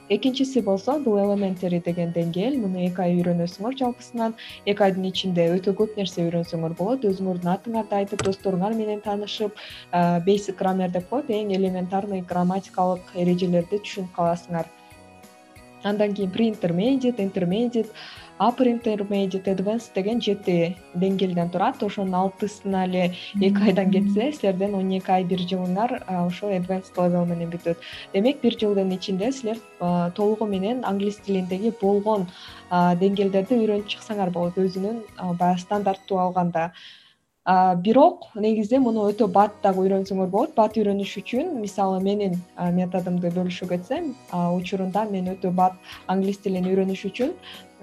[SPEAKER 2] экинчиси болсо бул элементери деген деңгээл муну эки ай үйрөнөсүңөр жалпысынан. Эки айдын ичинде өтө көп нерсе үйрөнсөңөр болот. Өзүңөрдүн атыңарды айтып досторуңар менен таанышып бейсик граммер деп коет. Эң элементарный грамматикалык эрежелерди түшүнүп каласыңар. Андан кийин принтермедит интермедит апер интермедит advance деген жети деңгээлден турат. Ошонун алтысына эле эки айдан кетсе силердин он эки ай бир жылыңар ошол advance level менен бүтөт демек бир жылдын ичинде силер толугу менен англис тилиндеги болгон деңгээлдерди үйрөнүп чыксаңар болот өзүнүн баягы стандарттуу алганда. Бирок негизи муну өтө бат дагы үйрөнсөңөр болот. Бат үйрөнүш үчүн мисалы менин методумду бөлүшүп кетсем учурунда мен өтө бат англис тилин үйрөнүш үчүн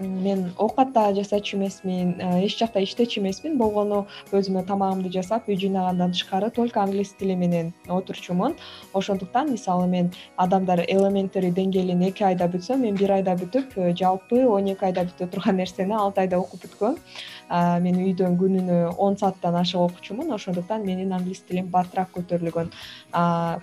[SPEAKER 2] мен оокат да жасачу эмесмин эч жакта иштечү эмесмин. Болгону өзүмө тамагымды жасап үй жыйнагандан тышкары только англис тили менен отурчумун. Ошондуктан мисалы мен адамдар элементери деңгээлин эки айда бүтсө мен бир айда бүтүп э, жалпы он эки айда бүтө турган нерсени алты айда окуп бүткөм мен үйдөн күнүнө он сааттан ашык окучумун ошондуктан менин англис тилим баттыраак көтөрүлгөн.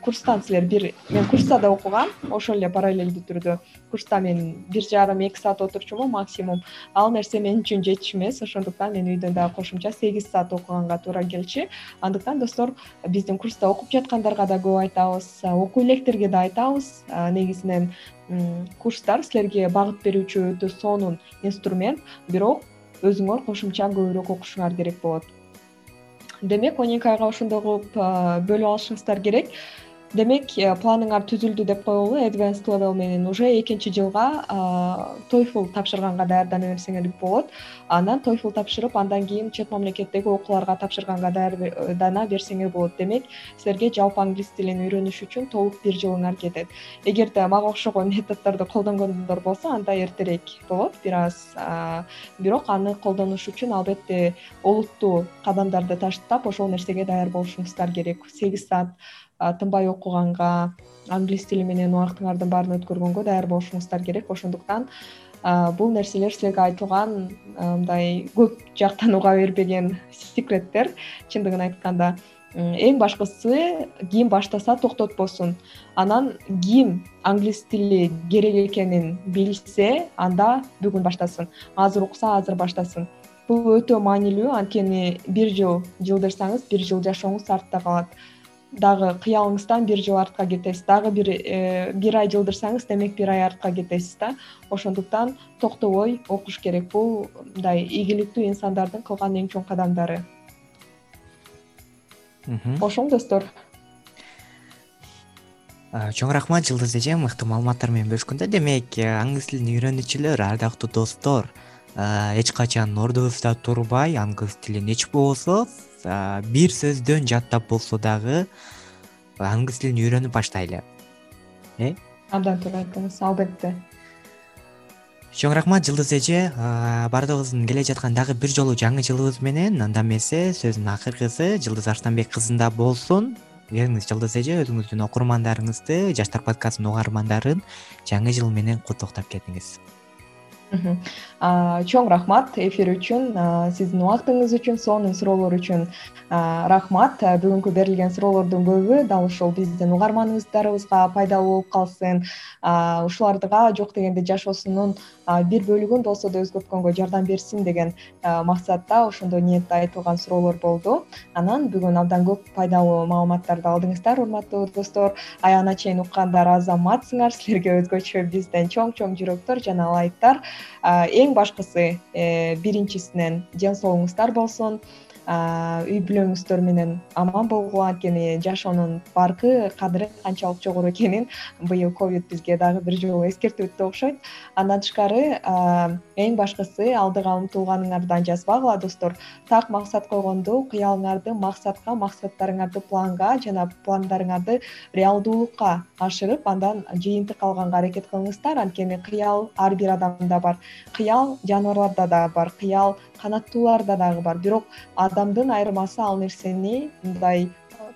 [SPEAKER 2] Курстан силер бир мен курста да окугам ошол эле параллелдүү түрдө. Курста мен бир жарым эки саат отурчумун максимум. Ал нерсе мен үчүн жетчү эмес ошондуктан мен үйдөн дагы кошумча сегиз саат окуганга туура келчү андыктан достор биздин курста окуп жаткандарга да көп айтабыз окуй электерге да айтабыз. Негизинен курстар силерге багыт берүүчү өтө сонун инструмент. Бирок өзүңөр кошумча көбүрөөк окушуңар керек болот. Демек он эки айга ошондой кылып бөлүп алышыңыздар керек демек э, планыңар түзүлдү деп коелу advance level менен уже экинчи жылга toyfl тапшырганга даярдана берсеңер болот. Анан toyfl тапшырып андан кийин чет мамлекеттеги окууларга тапшырганга даярдана берсеңер болот. Демек силерге жалпы англис тилин үйрөнүш үчүн толук бир жылыңар кетет эгерде мага окшогон методдорду колдонгондор болсо анда эртерээк болот. Бир аз бирок аны колдонуш үчүн албетте олуттуу кадамдарды таштап ошол нерсеге даяр болушуңуздар керек. Сегиз саат тынбай окуганга англис тили менен убактыңардын баарын өткөргөнгө даяр болушуңуздар керек. Ошондуктан бул нерселер силерге айтылган мындай көп жактан уга бербеген секреттер. Чындыгын айтканда эң башкысы ким баштаса токтотпосун анан ким англис тили керек экенин билсе анда бүгүн баштасын азыр укса азыр баштасын. Бул өтө маанилүү анткени бир жыл жылдырсаңыз бир жыл жашооңуз артта калат дагы кыялыңыздан бир жыл артка кетесиз. Дагы бир э, бир ай жылдырсаңыз демек бир ай артка кетесиз да. Ошондуктан токтобой окуш керек бул мындай ийгиликтүү инсандардын кылган эң чоң кадамдары. Ошоң достор.
[SPEAKER 1] Чоң рахмат жылдыз эже мыкты маалыматтар менен бөлүшкөнгө демек э, англис тилин үйрөнүүчүлөр ардактуу достор. Эч качан ордубузда турбай англис тилин эч болбосо бир сөздөн жаттап болсо дагы англис тилин үйрөнүп баштайлы. Э?
[SPEAKER 2] Абдан туура айттыңыз албетте.
[SPEAKER 1] Чоң рахмат жылдыз эже баардыгыбыздын келе жаткан дагы бир жолу жаңы жылыбыз менен анда эмесе сөздүн акыркысы жылдыз арстанбек кызында болсун. Келиңиз жылдыз эже өзүңүздүн окурмандарыңызды жаштар подкастынын угармандарын жаңы жыл менен куттуктап кетиңиз
[SPEAKER 2] чоң рахмат эфир үчүн сиздин убактыңыз үчүн сонун суроолор үчүн рахмат. Бүгүнкү берилген суроолордун көбү дал ушул биздин угармандарыбызга пайдалуу болуп калсын. Ушуларга жок дегенде жашоосунун бир бөлүгүн болсо да өзгөрткөнгө жардам берсин деген максатта ошондой ниетте айтылган суроолор болду. Анан бүгүн абдан көп пайдалуу маалыматтарды алдыңыздар урматтуу достор. Аягына чейин уккандар азаматсыңар. Силерге өзгөчө бизден чоң чоң жүрөктөр жана ылайыктар эң башкысы э, биринчисинен ден соолугуңуздар болсун үй бүлөңүздөр менен аман болгула анткени жашоонун баркы кадыры канчалык жогору экенин быйыл ковид бизге дагы бир жолу эскертип өттү окшойт. Андан тышкары эң башкысы алдыга умтулганыңардан жазбагыла достор. Так максат койгондо кыялыңарды максатка максаттарыңарды планга жана пландарыңарды реалдуулукка ашырып андан жыйынтык алганга аракет кылыңыздар. Анткени кыял ар бир адамда бар. Кыял жаныбарларда дагы бар. Кыял канаттууларда дагы бар. Бирок адамдын айырмасы ал нерсени мындай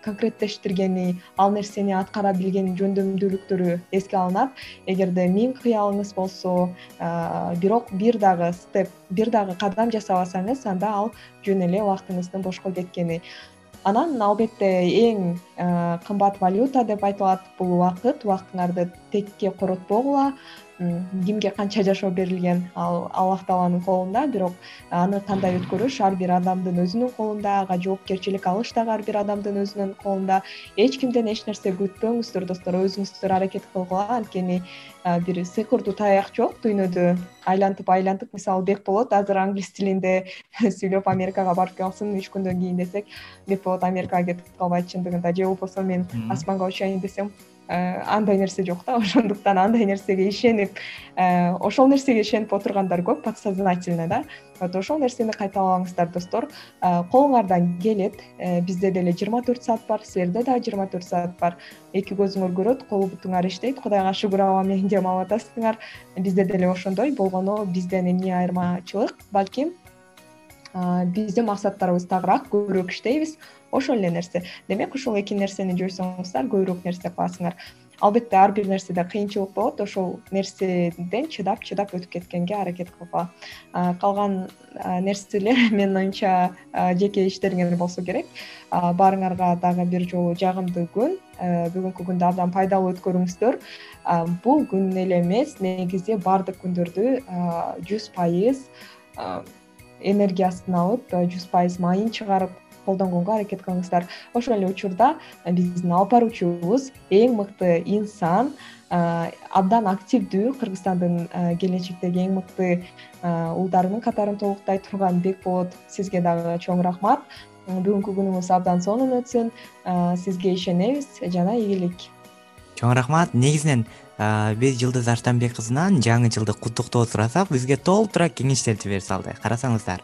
[SPEAKER 2] конкреттештиргени ал нерсени аткара билгени жөндөмдүүлүктөрү эске алынат. Эгерде миң кыялыңыз болсо бирок бир дагы степ бир дагы кадам жасабасаңыз анда ал жөн эле убактыңыздын бошко кеткени. Анан албетте эң кымбат валюта деп айтылат бул убакыт. Убактыңарды текке коротпогула кимге канча жашоо берилген ал аллах тааланын колунда. Бирок аны кандай өткөрүш ар бир адамдын өзүнүн колунда ага жоопкерчилик алыш дагы ар бир адамдын өзүнүн колунда. Эч кимден эч нерсе күтпөңүздөр достор өзүңүздөр аракет кылгыла. Анткени бир сыйкырдуу таяк жок дүйнөдө айлантып айлантып мисалы бекболот азыр англис тилинде сүйлөп америкага барып калсын үч күндөн кийин десек бекболот америкага кетип калбайт чындыгында. Же болбосо мен асманга учайын десем андай нерсе жок да. Ошондуктан андай нерсеге ишенип э, ошол нерсеге ишенип отургандар көп подсознательно да. Вот ошол нерсени кайталабаңыздар достор. Э, колуңардан келет. Бизде деле жыйырма төрт саат бар силерде дагы жыйырма төрт саат бар. Эки көзүңөр көрөт кол бутуңар иштейт кудайга шүгүр аба менен дем алып атасыңар. Бизде деле ошондой болгону бизден эмне айырмачылык. Балким биздин максаттарыбыз тагыраак көбүрөөк иштейбиз ошол эле нерсе. Демек ушул эки нерсени жойсоңуздар көбүрөөк нерсе кыласыңар албетте ар бир нерседе кыйынчылык болот. Ошол нерседен чыдап чыдап өтүп кеткенге аракет кылгыла. Калган нерселер менин оюмча жеке иштериңер болсо керек. Баарыңарга дагы бир жолу жагымдуу күн бүгүнкү күндү абдан пайдалуу өткөрүңүздөр. Бул күн эле эмес негизи баардык күндөрдү жүз пайыз энергиясын алып жүз пайыз майын чыгарып колдонгонго аракет кылыңыздар. Ошол эле учурда биздин алып баруучубуз эң мыкты инсан абдан активдүү кыргызстандын келечектеги эң мыкты уулдарынын катарын толуктай турган бекболот сизге дагы чоң рахмат. Бүгүнкү күнүңүз абдан сонун өтсүн сизге ишенебиз. Жана ийгилик.
[SPEAKER 1] Чоң рахмат. Негизинен биз жылдыз арстанбек кызынан жаңы жылды куттуктоо сурасак бизге толтура кеңештерди бере салды. Карасаңыздар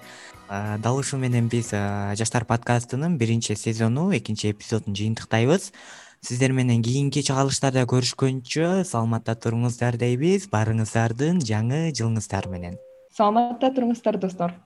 [SPEAKER 1] дал ушул менен биз жаштар подкастынын биринчи сезону экинчи эпизодун жыйынтыктайбыз. Сиздер менен кийинки чыгарылыштарда көрүшкөнчө саламатта туруңуздар дейбиз. Баарыңыздардын жаңы жылыңыздар менен.
[SPEAKER 2] Саламатта туруңуздар достор